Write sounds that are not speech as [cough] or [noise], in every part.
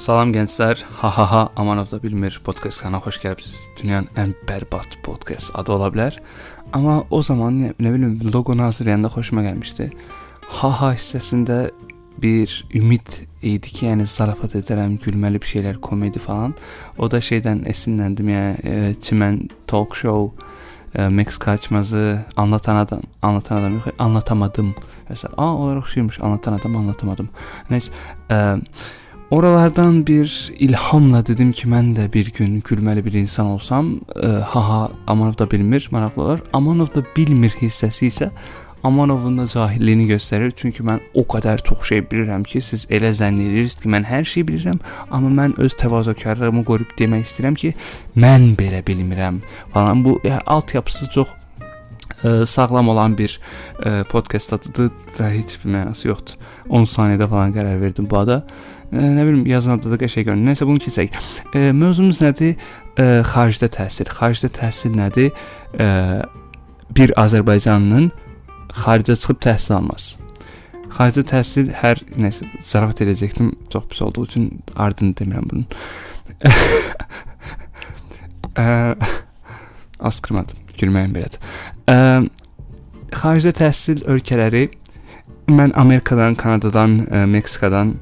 Salam gənclər. Ha ha ha Amanov da bilmir podkast kanalına xoş gəlibsiz. Dünyanın ən bərbad podkast adı ola bilər. Amma o zaman nə, nə bilim loqonu hazırlayanda xoşuma gəlmişdi. Ha ha hissəsində bir ümid idi ki, yəni zarafat edərəm, gülməli bir şeylər, komedi falan. O da şeydən esinləndim, yəni e, Çimən talk show, e, Max Kaçmazı anlatan adam, anlatan adam yox, anlatamadım. Məsələn, a, olaraq oxşuyurmuş, anlatan adam anlatamadım. Nəysə, e, Oralardan bir ilhamla dedim ki, mən də bir gün gülməli bir insan olsam, e, haha Amanov da bilmir, maraqlı olar. Amanov da bilmir hissəsi isə Amanovun da cahilliyini göstərir. Çünki mən o qədər çox şey bilirəm ki, siz elə zənn edirsiniz ki, mən hər şeyi bilirəm, amma mən öz təvazökarlığımı qoruyub demək istəyirəm ki, mən belə bilmirəm falan. Bu yəni, alt yapısı çox ə, sağlam olan bir ə, podkast adıdır və heç bir mənası yoxdur. 10 saniyədə falan qərar verdim bu ada. Nə bilim yazan adada qəşəng görünür. Nəsə bunu keçək. Ə, mövzumuz nədir? Ə, xaricdə təhsil. Xaricdə təhsil nədir? Ə, bir Azərbaycanlının xaricə çıxıb təhsil alması. Xaricdə təhsil hər nəsə zarafat edəcəkdim. Çox pis olduğu üçün ardını demirəm bunun. [laughs] ə, askırmadım. Gülməyim belədir. Xaricdə təhsil ölkələri mən Amerikadan, Kanadadan, ə, Meksikadan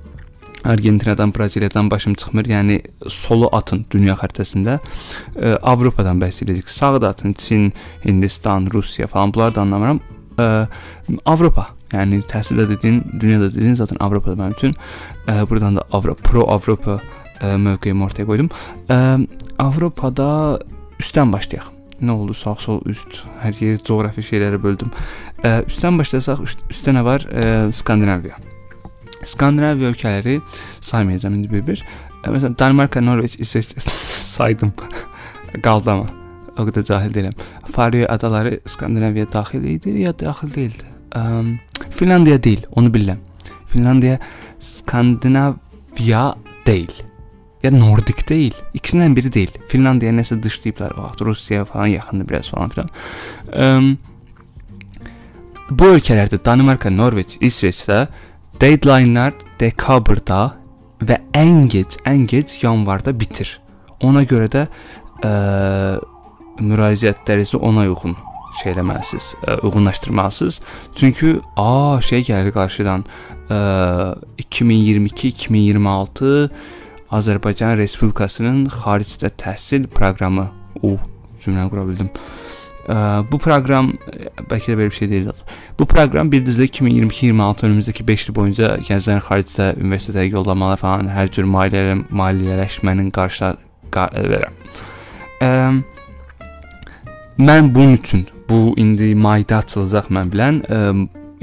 Argentinadan, Braziliyadan başım çıxmır. Yəni solu atın dünya xəritəsində ə, Avropadan bəhs edirik. Sağı da atın Çin, Hindistan, Rusiya falan bunları da anlamıram. Ə, Avropa. Yəni təhsildə dediyin, dünyada dediyin zaten Avropada mənim üçün. Ə, buradan da Avropa, pro Avropa ə, mövqeyimi ortaya qoydum. Ə, Avropada üstdən başlayaq. Nə oldu? Sağ, sol, üst, hər yeri coğrafi şeylərə böldüm. Ə, üstdən başlasaq, üst, üstdə nə var? Ə, Skandinaviya. Skandinaviya ölkələri saymayacağam indi bir-bir. Məsələn, Danimarka, Norveç, İsveç [laughs] saydım. Qaldı amma. O qədər cahil deyiləm. Faroe adaları Skandinaviyaya daxil idi ya daxil deyildi? Um, Finlandiya deyil, onu bilirəm. Finlandiya Skandinaviya deyil. Ya Nordik deyil. İkisindən biri deyil. Finlandiya nəsə dışlayıblar o vaxt. Rusiya falan yaxındır biraz falan filan. Um, bu ölkələrdə Danimarka, Norveç, İsveçdə Deadline-lar dekabrda və ən gec, ən gec yanvarda bitir. Ona görə də ə, müraciətlərinizi ona uyğun şey eləməlisiniz, ə, uyğunlaşdırmalısınız. Çünki a şey gəlir qarşıdan 2022-2026 Azərbaycan Respublikasının xaricdə təhsil proqramı. O cümlə qura bildim. Bu proqram bəlkə də belə bir şey deyil. Bu proqram bildiz 2022-26 önümüzdəki 5 il boyunca gənclərin xaricdə universitetə yollamalar falan hər cür maliyyə maliyyələşmənin qarşı verirəm. Ə, mən bunun üçün bu indi mayda açılacaq mən bilən ə,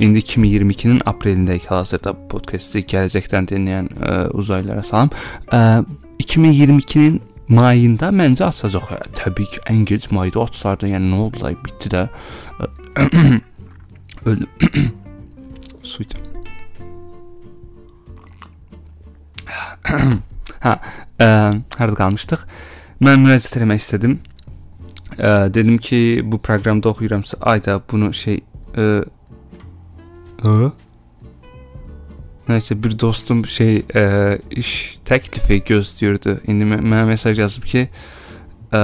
indi 2022-nin aprelindəki hal-hazırda podkastı gələcəkdən dinləyən ə, uzaylılara salam. Ə, 2022-nin mayında məncə açacaq. Hə, təbii ki, ən gec mayda açsardı. Yəni nə oldu da bitdi də. Öldüm. [coughs] Su içəm. hə, ə, harda qalmışdıq? Mən müraciət etmək istədim. Ə, dedim ki, bu proqramda oxuyuramsa, ayda bunu şey ə, Hı? Nəysə bir dostum şey ə, iş təklifi gözləyirdi. İndi mənə mesaj yazıb ki, ə,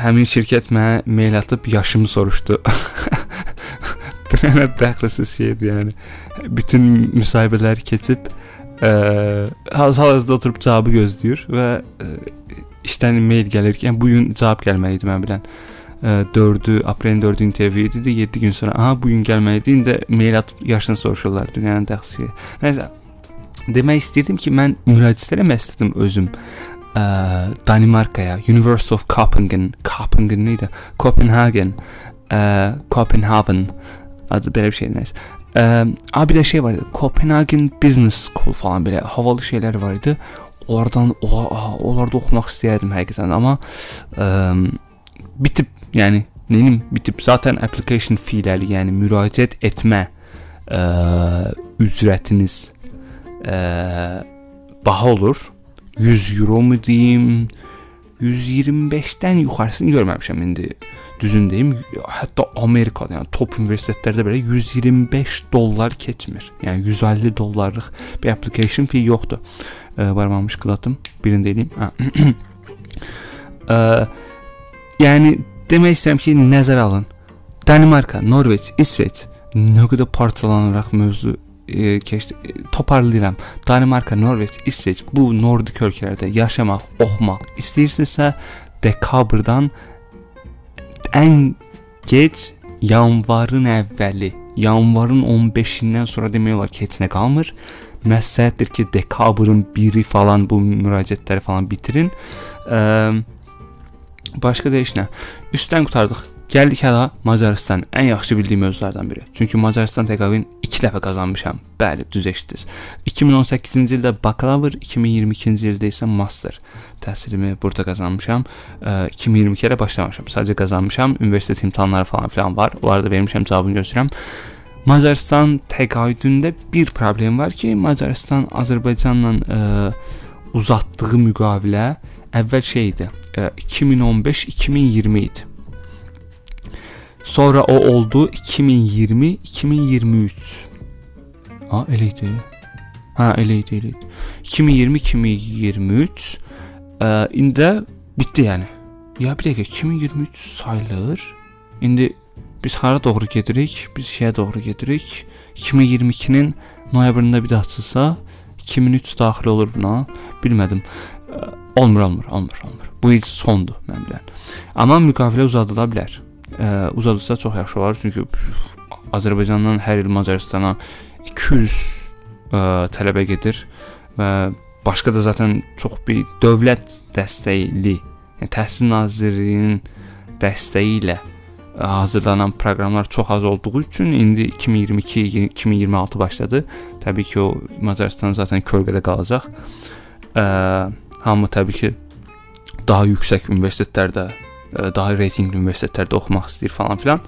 həmin şirkət mənə mail atıb yaşımı soruşdu. Dünənə dəxlisiz şeydir yəni. Bütün müsahibələri keçib ə, hal-hazırda oturub cavabı gözləyir və ə, işdən mail gəlir ki, yəni bu gün cavab gəlməli idi mən bilən. 4-ü aprelin 4-ü intervyu idi. 7 gün sonra aha bu gün gəlməli idi. İndi mail atıb yaşını soruşurlar dünyanın dəxli. Nəsə demək istirdim ki, mən müraciət eləmək istədim özüm. Ə, Danimarkaya, University of Copenhagen, Copenhagen nə idi? Copenhagen, ə, Copenhagen adı belə bir şey nəsə. Ə, a bir də şey var idi. Copenhagen Business School falan belə havalı şeylər var idi. Onlardan oha, onlarda oxumaq istəyərdim həqiqətən, amma ə, bitib Yəni neyin bitib zaten application feeləri, yəni müraciət etmə ə, ücrətiniz ə, baha olur. 100 euro mu deyim? 125-dən yuxarısını görməmişəm indi. düzün deyim, hətta Amerikada, yəni top universitetlərdə belə 125 dollar keçmir. Yəni 150 dollarlıq bir application fee yoxdur. E, barmamış qılatım, birində eləyim. Hə. [clears throat] e, yəni demək istəyirəm ki, nəzərə alın. Danimarka, Norveç, İsveç nə qədər parçalanaraq mövzu e, keçdi. Toparlayıram. Danimarka, Norveç, İsveç bu Nordik ölkələrdə yaşamaq, oxumaq istəyirsinizsə dekabrdan ən gec yanvarın əvvəli, yanvarın 15-dən sonra demək olar ki, heç nə qalmır. Məsləhətdir ki, dekabrın 1-i falan bu müraciətləri falan bitirin. Ə, başqa nə. Üstdən qutardıq. Gəldik hələ Macarıstan ən yaxşı bildiyim mövzulardan biri. Çünki Macarıstan təqaüdünü 2 dəfə qazanmışam. Bəli, düz eşitdiniz. 2018-ci ildə bakalavr, 2022-ci ildə isə master təhsilimi burada qazanmışam. 2022-də başlamamışam. Sadəcə qazanmışam. Universitet imtahanları falan filan var. Onları da vermişəm, cavabını gözləyirəm. Macarıstan təqaüdündə bir problem var ki, Macarıstan Azərbaycanla ə, uzatdığı müqavilə əvvəl şey idi. 2015-2020 idi. Sonra o oldu 2020-2023. Ha elə idi. Ha elə idi, elə idi. 2020-2023 ə, indi bitdi yəni. Ya bir dəqiqə 2023 sayılır. İndi biz hara doğru gedirik? Biz şeyə doğru gedirik. 2022-nin noyabrında bir də açılsa 2003 daxil olur buna. Bilmədim. Olmur, olmur, olmur, olmur. Bu il sondur mən bilən. Amma müqavilə uzadıla bilər ə, uzadılsa çox yaxşı olar. Çünki Azərbaycandan hər il Macaristana 200 ə, tələbə gedir və başqa da zaten çox bir dövlət dəstəkli, yəni Təhsil Nazirliyinin dəstəyi ilə hazırlanan proqramlar çox az olduğu üçün indi 2022-2026 başladı. Təbii ki, o Macaristan zaten kölgədə qalacaq. Ə, hamı təbii ki daha yüksək universitetlərdə daha reytinqli universitetlərdə oxumaq istəyir falan filan.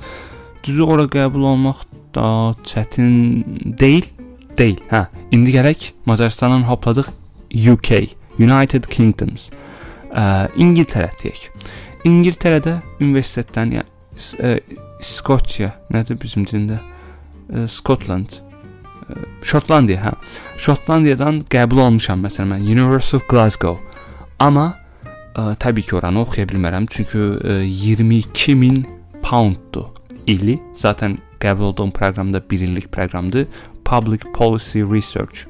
Düzü ora qəbul olmaq da çətin deyil. Deyil. Hə, indi gərək Macarıstandan hopladıq UK, United Kingdoms. Ə, İngiltərə deyək. İngiltərədə universitetdən yəni, Skotsiya, nədir bizim dilində? Ə, Scotland. Şotlandiya, hə. Şotlandiyadan qəbul olmuşam məsələn mən University of Glasgow. Amma ə, təbii ki, oranı oxuya bilmərəm, çünki ə, 22 min pounddur ili. Zaten qəbul olduğum proqramda 1 illik proqramdır. Public Policy Research,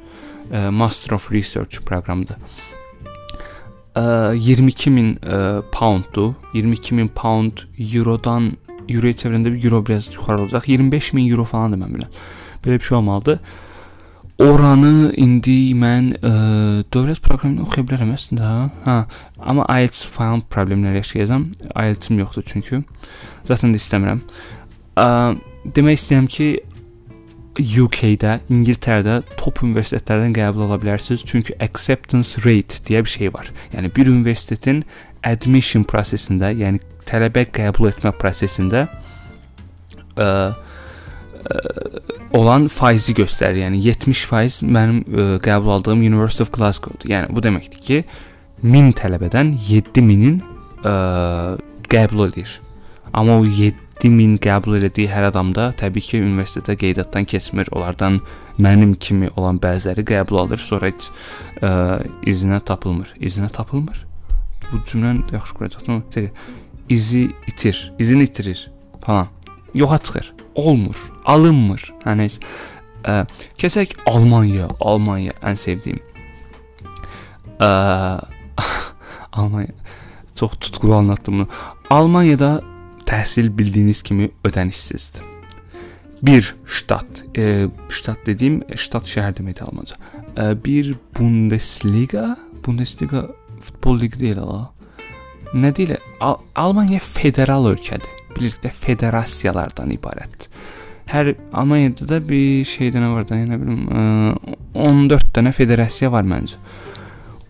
ə, Master of Research proqramıdır. Ə, 22 min ə, pounddur. 22 min pound eurodan euroya çevirəndə bir euro biraz yuxarı olacaq. 25 min euro falandır mən bilən. Belə bir şey olmalıdır. Oranı indi mən ə, e, dövlət proqramını oxuya bilərəm əslində. Hə, amma IELTS falan problemlər yaşayacağam. IELTS-im yoxdur çünki. Zaten də istəmirəm. Ə, demək istəyirəm ki, UK-də, İngiltərədə top universitetlərdən qəbul ola bilərsiniz. Çünki acceptance rate deyə bir şey var. Yəni bir universitetin admission prosesində, yəni tələbə qəbul etmə prosesində ə, olan faizi göstərir. Yəni 70% mənim ə, qəbul aldığım University of Glasgow-dur. Yəni bu deməkdir ki, 1000 tələbədən 7000-in qəbul edir. Amma o 7000 qəbul elədiyi hər adamda təbii ki, universitetə qeydiyyatdan keçmir. Onlardan mənim kimi olan bəziləri qəbul alır, sonra heç ə, izinə tapılmır. İzinə tapılmır. Bu cümləni yaxşı quracaqdım. İzi itir, izini itirir falan. Yoxa çıxır olmur, alınmır. Yəni ə, keçək Almaniya, Almaniya ən sevdiyim. Ə, [laughs] Almaniya çox tutqulu anlatdım bunu. Almaniyada təhsil bildiyiniz kimi ödənişsizdir. Bir ştat, e, ştat dediyim ştat şəhər deməkdir Almanca. E, bir Bundesliga, Bundesliga futbol ligi deyil ala. Nə deyil? Al Almaniya federal ölkədir birlikdə federasiyalardan ibarətdir. Hər Almaniyada da bir şeydən var da, nə bilim, 14 dənə federasiya var məncə.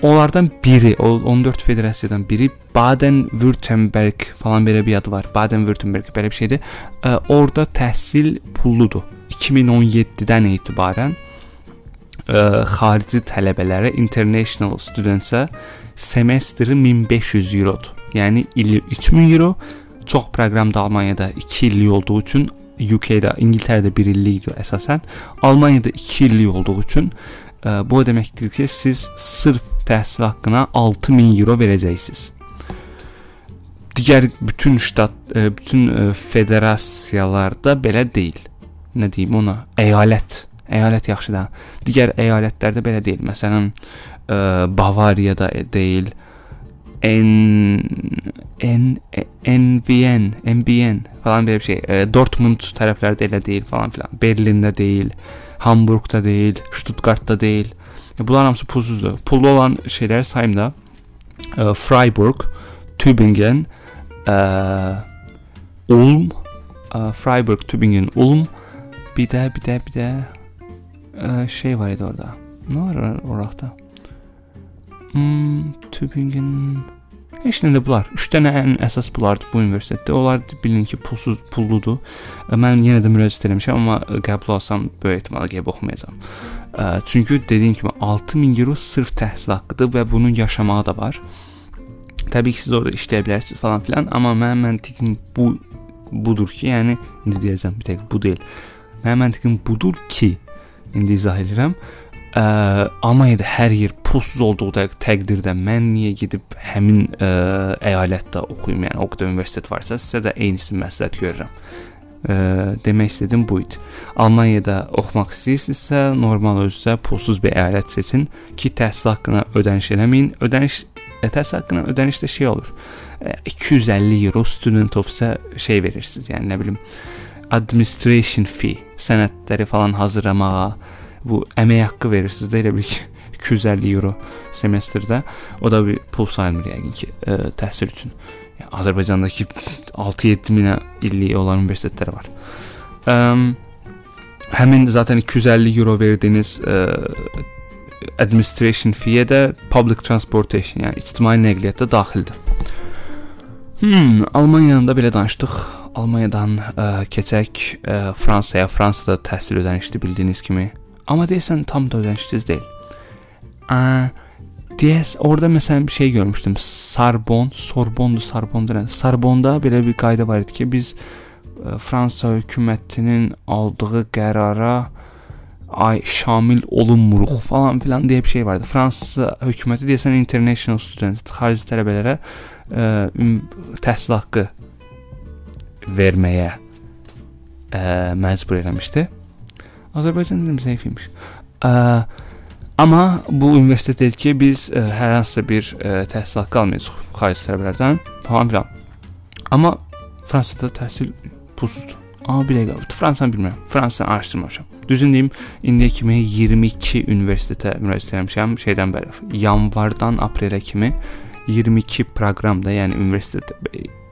Onlardan biri, o 14 federasiyadan biri Baden-Württemberg falan belə bir adı var. Baden-Württemberg belə bir şeydir. Ə, orada təhsil pulludur. 2017-dən etibarən ə, xarici tələbələrə international studentsə semestri 1500 eurodur. Yəni ili 3000 euro, çox proqram da Almaniyada 2 illik olduğu üçün UK-də, İngiltərədə 1 illikdir əsasən. Almaniyada 2 illik olduğu üçün ə, e, bu o deməkdir ki, siz sırf təhsil haqqına 6000 euro verəcəksiniz. Digər bütün ştat, ə, e, bütün ə, federasiyalarda belə deyil. Nə deyim ona? Əyalət. Əyalət yaxşı da. Digər əyalətlərdə belə deyil. Məsələn, ə, Bavariyada deyil. N N NVN, NBN falan belə bir şey. E, Dortmund tərəflərdə elə deyil falan filan. Berlində deyil, Hamburqda deyil, Stuttgartda deyil. E, bunlar hamısı pulsuzdur. Pullu olan şeyləri sayım da. E, Freiburg, Tübingen, e, Ulm, e, Freiburg, Tübingen, Ulm. Bir də, bir də, bir də e, şey var idi orada. Nə var orada? Hmm, Tübingen Heç nə də bunlar. 3 dənə ən əsas bunlardır bu universitetdə. Onlar bilin ki, pulsuz, pulludur. Mən yenə də müraciət etmişəm, amma qəbul alsam böyük ehtimalla gəlib oxumayacağam. Çünki dediyim kimi 6000 euro sırf təhsil haqqıdır və bunun yaşamağı da var. Təbii ki, siz orada işləyə bilərsiniz falan filan, amma mənim məntiqim bu budur ki, yəni indi deyəcəm bir tək bu deyil. Mənim məntiqim budur ki, indi izah edirəm. Ə, Almaniyada hər yer pulsuz olduğu təqdirdə mən niyə gedib həmin ə, əyalətdə oxuyum? Yəni o qədər universitet varsa, sizə də eynisini məsləhət görürəm. Ə, demək istədim bu idi. Almaniyada oxumaq istəyirsinizsə, normal özünüzə pulsuz bir əyalət seçin ki, təhsil haqqına ödəniş eləməyin. Ödəniş e, təhsil haqqına ödəniş də şey olur. Ə, 250 euro student ofsə şey verirsiniz. Yəni nə bilim administration fee, sənədləri falan hazırlamağa bu əmək haqqı verirsiniz də elə bil ki [laughs] 250 euro semestrdə. O da bir pul sayılmır yəqin ki, ə, e, təhsil üçün. Yəni Azərbaycandakı 6-7 minə illik olan universitetlər var. Ə, həmin zaten 250 euro verdiyiniz ə, e, administration fee də public transportation, yəni ictimai nəqliyyat da daxildir. Hmm, Almaniyanın da belə danışdıq. Almaniyadan ə, keçək ə, Fransaya. Fransada təhsil ödənişli bildiyiniz kimi Amma deyəsən tam da ödənişsiz deyil. Ə, deyəs orada məsələn bir şey görmüşdüm. Sarbon, Sorbondu, Sarbondu nədir? Sarbonda belə bir qayda var idi ki, biz ə, Fransa hökumətinin aldığı qərara ay şamil olunmuruq falan filan deyə bir şey vardı. Fransa hökuməti deyəsən international student, xarici tələbələrə ə, təhsil haqqı verməyə ə, məcbur eləmişdi. Azərbaycan dilim zəif imiş. Amma bu universitet dedi ki, biz ə, hər hansısa bir ə, təhsil haqqı almayacağıq xarici tələbələrdən falan filan. Amma Fransada təhsil pulsuzdur. Amma bir dəqiqə, Fransanı bilmirəm. Fransanı araşdırmamışam. Düzün deyim, indiyə kimi 22 universitetə müraciət etmişəm şeydən bəri. Yanvardan aprelə kimi 22 proqramda, yəni universitet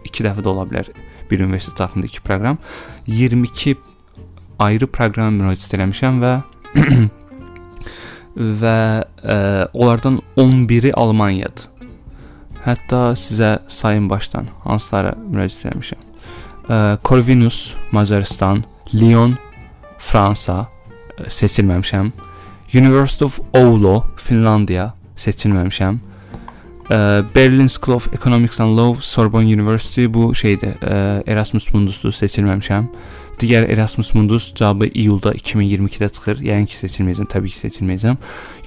2 dəfə də ola bilər bir universitet haqqında 2 proqram. 22 ayrı proqrama müraciət eləmişəm və və ə, e, onlardan 11-i Almaniyadır. Hətta sizə sayın başdan hansılara müraciət etmişəm. Ə, e, Corvinus Macaristan, Lyon Fransa ə, e, seçilməmişəm. University of Oulu Finlandiya seçilməmişəm. Ə, Berlin School of Economics and Law Sorbonne University bu şeydir, ə, Erasmus Mundusdur seçilməmişəm. Digər Erasmus Mundus cavabı iyulda 2022-də çıxır. Yəni ki, seçilməyəcəm, təbii ki, seçilməyəcəm.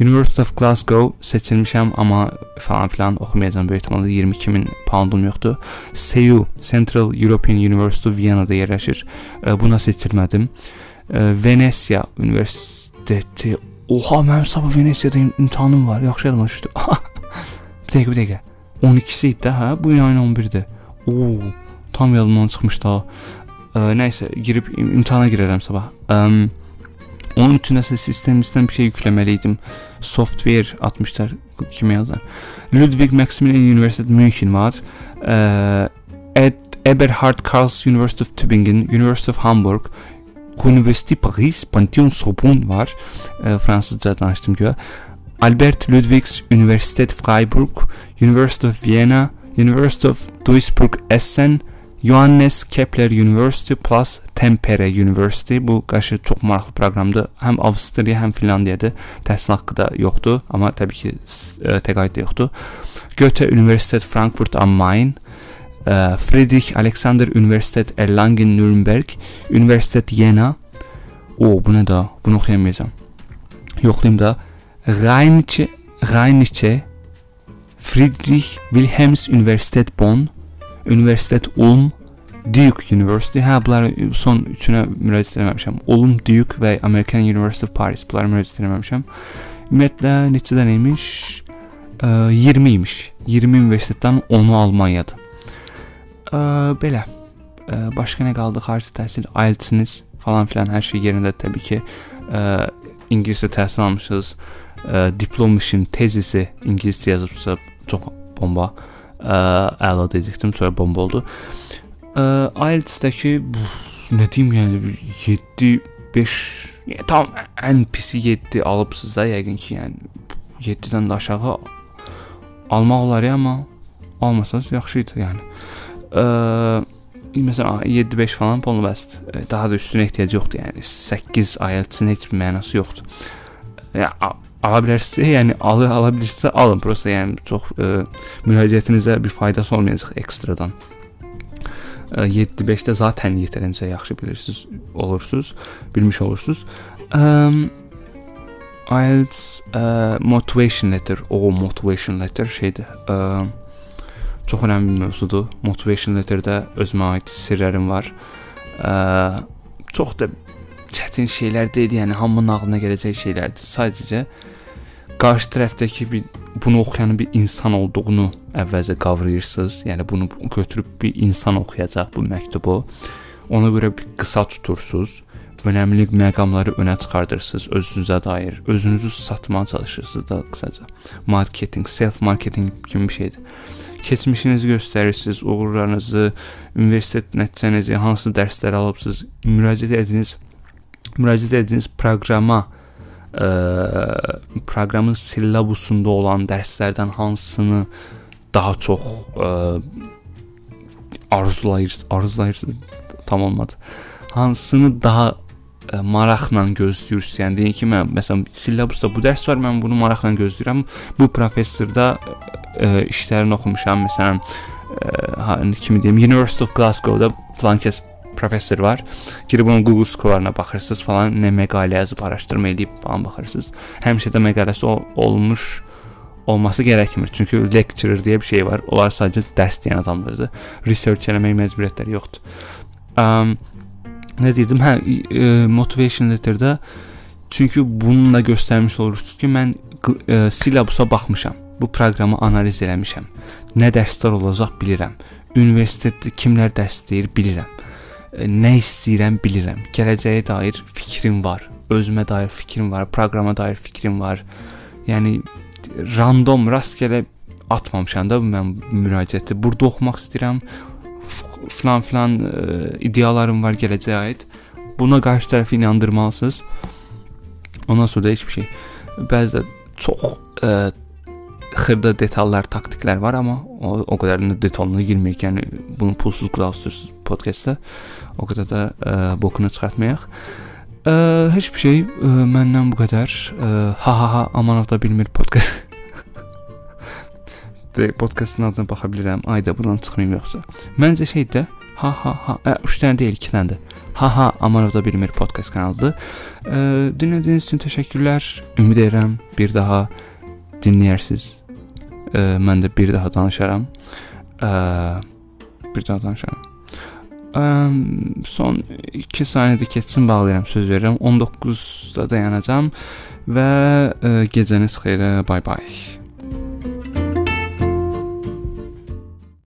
University of Glasgow seçilmişəm, amma falan filan oxumayacağam. Böyük ehtimalla 22 min poundum yoxdur. CEU, Central European University Viyanada yerləşir. Buna seçilmədim. Venesiya Universiteti. Oha, mənim sabah Venesiyada imtahanım var. Yaxşı yadıma düşdü. [laughs] bir dəqiqə, bir dəqiqə. 12-si idi də, hə? Bu ayın 11-dir. Oo, tam yadımdan çıxmış da. Ə, nəysə girib imtahana girərəm sabah. Ə, onun üçün nəsə sistemimizdən bir şey yükləməli idim. Software atmışlar kimi yazar. Ludwig Maximilian University München var. Ə, Ed Eberhard Karls University of Tübingen, University of Hamburg, University Paris, Pantheon Sorbonne var. Ə, fransızca danışdım görə. Albert Ludwigs Universitet Freiburg, University of Vienna, University of Duisburg Essen, Johannes Kepler University plus Tempere University bu qarşı çox maraqlı proqramdır. Həm Avstriya, həm Finlandiyada təhsil haqqı da yoxdur, amma təbii ki, e, təqaüd də yoxdur. Goethe Universitet Frankfurt am Main, Friedrich Alexander Universitet Erlangen Nürnberg, Universitet Jena. O, bu nə da? Bunu oxuyamayacağam. Yoxlayım da. Rheinische Rheinische Friedrich Wilhelms Universitet Bonn, Universitet Ulm, Duke University. Hə, bunları son üçünə müraciət etməmişəm. Ulm, Duke və American University of Paris. Bunları müraciət etməmişəm. Ümumiyyətlə neçə dənə imiş? 20 imiş. 20 universitetdən 10-u Almaniyadır. Ə, belə. Ə, başqa nə qaldı? Xarici təhsil, IELTS-iniz falan filan hər şey yerində təbii ki. Ə, ingiliscə təhsil almışsınız. Ə, diplom işin tezisi ingiliscə yazıbsa çox bomba. Ə, əla deyəcəkdim, sonra bomba oldu. IELTS-dəki nə deyim, yəni 7 5 yəni, tam ən pisi 7 alıbsınız da yəqin ki, yəni 7-dən də aşağı almaq olar ya, amma almasanız yaxşı idi, yəni. Ə, məsələn 7-5 falan pulunu bəsdir. Daha da üstünə ehtiyac yoxdur, yəni 8 IELTS-in heç bir mənası yoxdur. Yəni ala bilərsinizsə, yəni alı ala bilirsinizsə alın. Prosta yəni çox ə, müraciətinizə bir faydası olmayacaq ekstradan. 7-5-də zaten yetərincə yaxşı bilirsiniz, olursunuz, bilmiş olursunuz. Um, IELTS uh, motivation letter, o motivation letter şeydir. Uh, çox önəmli bir mövzudur. Motivation letterdə özümə aid sirlərim var. Uh, çox da çətin şeylər deyil, yəni hamının ağlına gələcək şeylərdir. Sadəcə qarşı tərəfdəki bir bunu oxuyan bir insan olduğunu əvvəlcə qavrayırsınız. Yəni bunu götürüb bir insan oxuyacaq bu məktubu. Ona görə bir qısa tutursunuz önəmli məqamları önə çıxardırsınız özünüzə dair. Özünüzü satmağa çalışırsınız da qısaca. Marketing, self marketing kimi bir şeydir. Keçmişinizi göstərirsiniz, uğurlarınızı, universitet nəticənizi, hansı dərslər alıbsınız, müraciət etdiyiniz müraciət etdiyiniz proqrama ə, proqramın sillabusunda olan dərslərdən hansını daha çox ə, arzulayırsınız, arzulayırsınız tam olmadı. Hansını daha ə, maraqla gözləyirsiniz. Yəni deyin ki, mən məsələn sillabusda bu dərs var, mən bunu maraqla gözləyirəm. Bu professorda ə, işlərini oxumuşam. Məsələn, ə, kimi deyim, University of Glasgow-da falan kəs professor var. Girib onun Google skorlarına baxırsınız falan, nə məqalə yazıb, araşdırma edib falan baxırsınız. Həmişə də məqaləsi ol olmuş olması gərəkmir. Çünki lecturer deyə bir şey var. Onlar sadəcə dərs deyən adamlardır. Research eləmək məcburiyyətləri yoxdur. Um, nə deyirdim? Hə, e, motivation letterdə çünki bununla göstərmiş olursunuz ki, mən e, silabusa baxmışam. Bu proqramı analiz eləmişəm. Nə dərslər olacaq bilirəm. Universitetdə kimlər dərs deyir bilirəm. Nə istəyirəm bilirəm. Gələcəyə dair fikrim var. Özümə dair fikrim var, proqrama dair fikrim var. Yəni random rastgele atmamışam da mən müraciəti. Burada oxumaq istəyirəm filan filan ə, e, ideyalarım var gələcəyə aid. Buna qarşı tərəfi inandırmalısınız. Ondan sonra da heç bir şey. Bəzən çox ə, e, xırda detallar, taktiklər var, amma o, o qədər də detalına girməyək. Yəni bunu pulsuz qulaq asırsınız podkastda. O qədər də ə, e, bokunu çıxartmayaq. Ə, heç bir şey ə, məndən bu qədər. Ə, ha ha ha amanov da bilmir podkast. [laughs] podkastın adına baxa bilirəm. Ayda bundan çıxmayım yoxsa. Məncə şeydə ha ha ha, ə, 3 dənə deyil, 2 dənədir. Ha ha Amanovda bilmir podkast kanalıdır. Ə, dinlədiyiniz üçün təşəkkürlər. Ümid edirəm bir daha dinləyərsiniz. Ə, mən də bir daha danışaram. Ə, bir daha danışaram. Ə, son 2 saniyədə keçsin bağlayıram, söz verirəm. 19-da dayanacağam və ə, gecəniz xeyrə. Bay bay.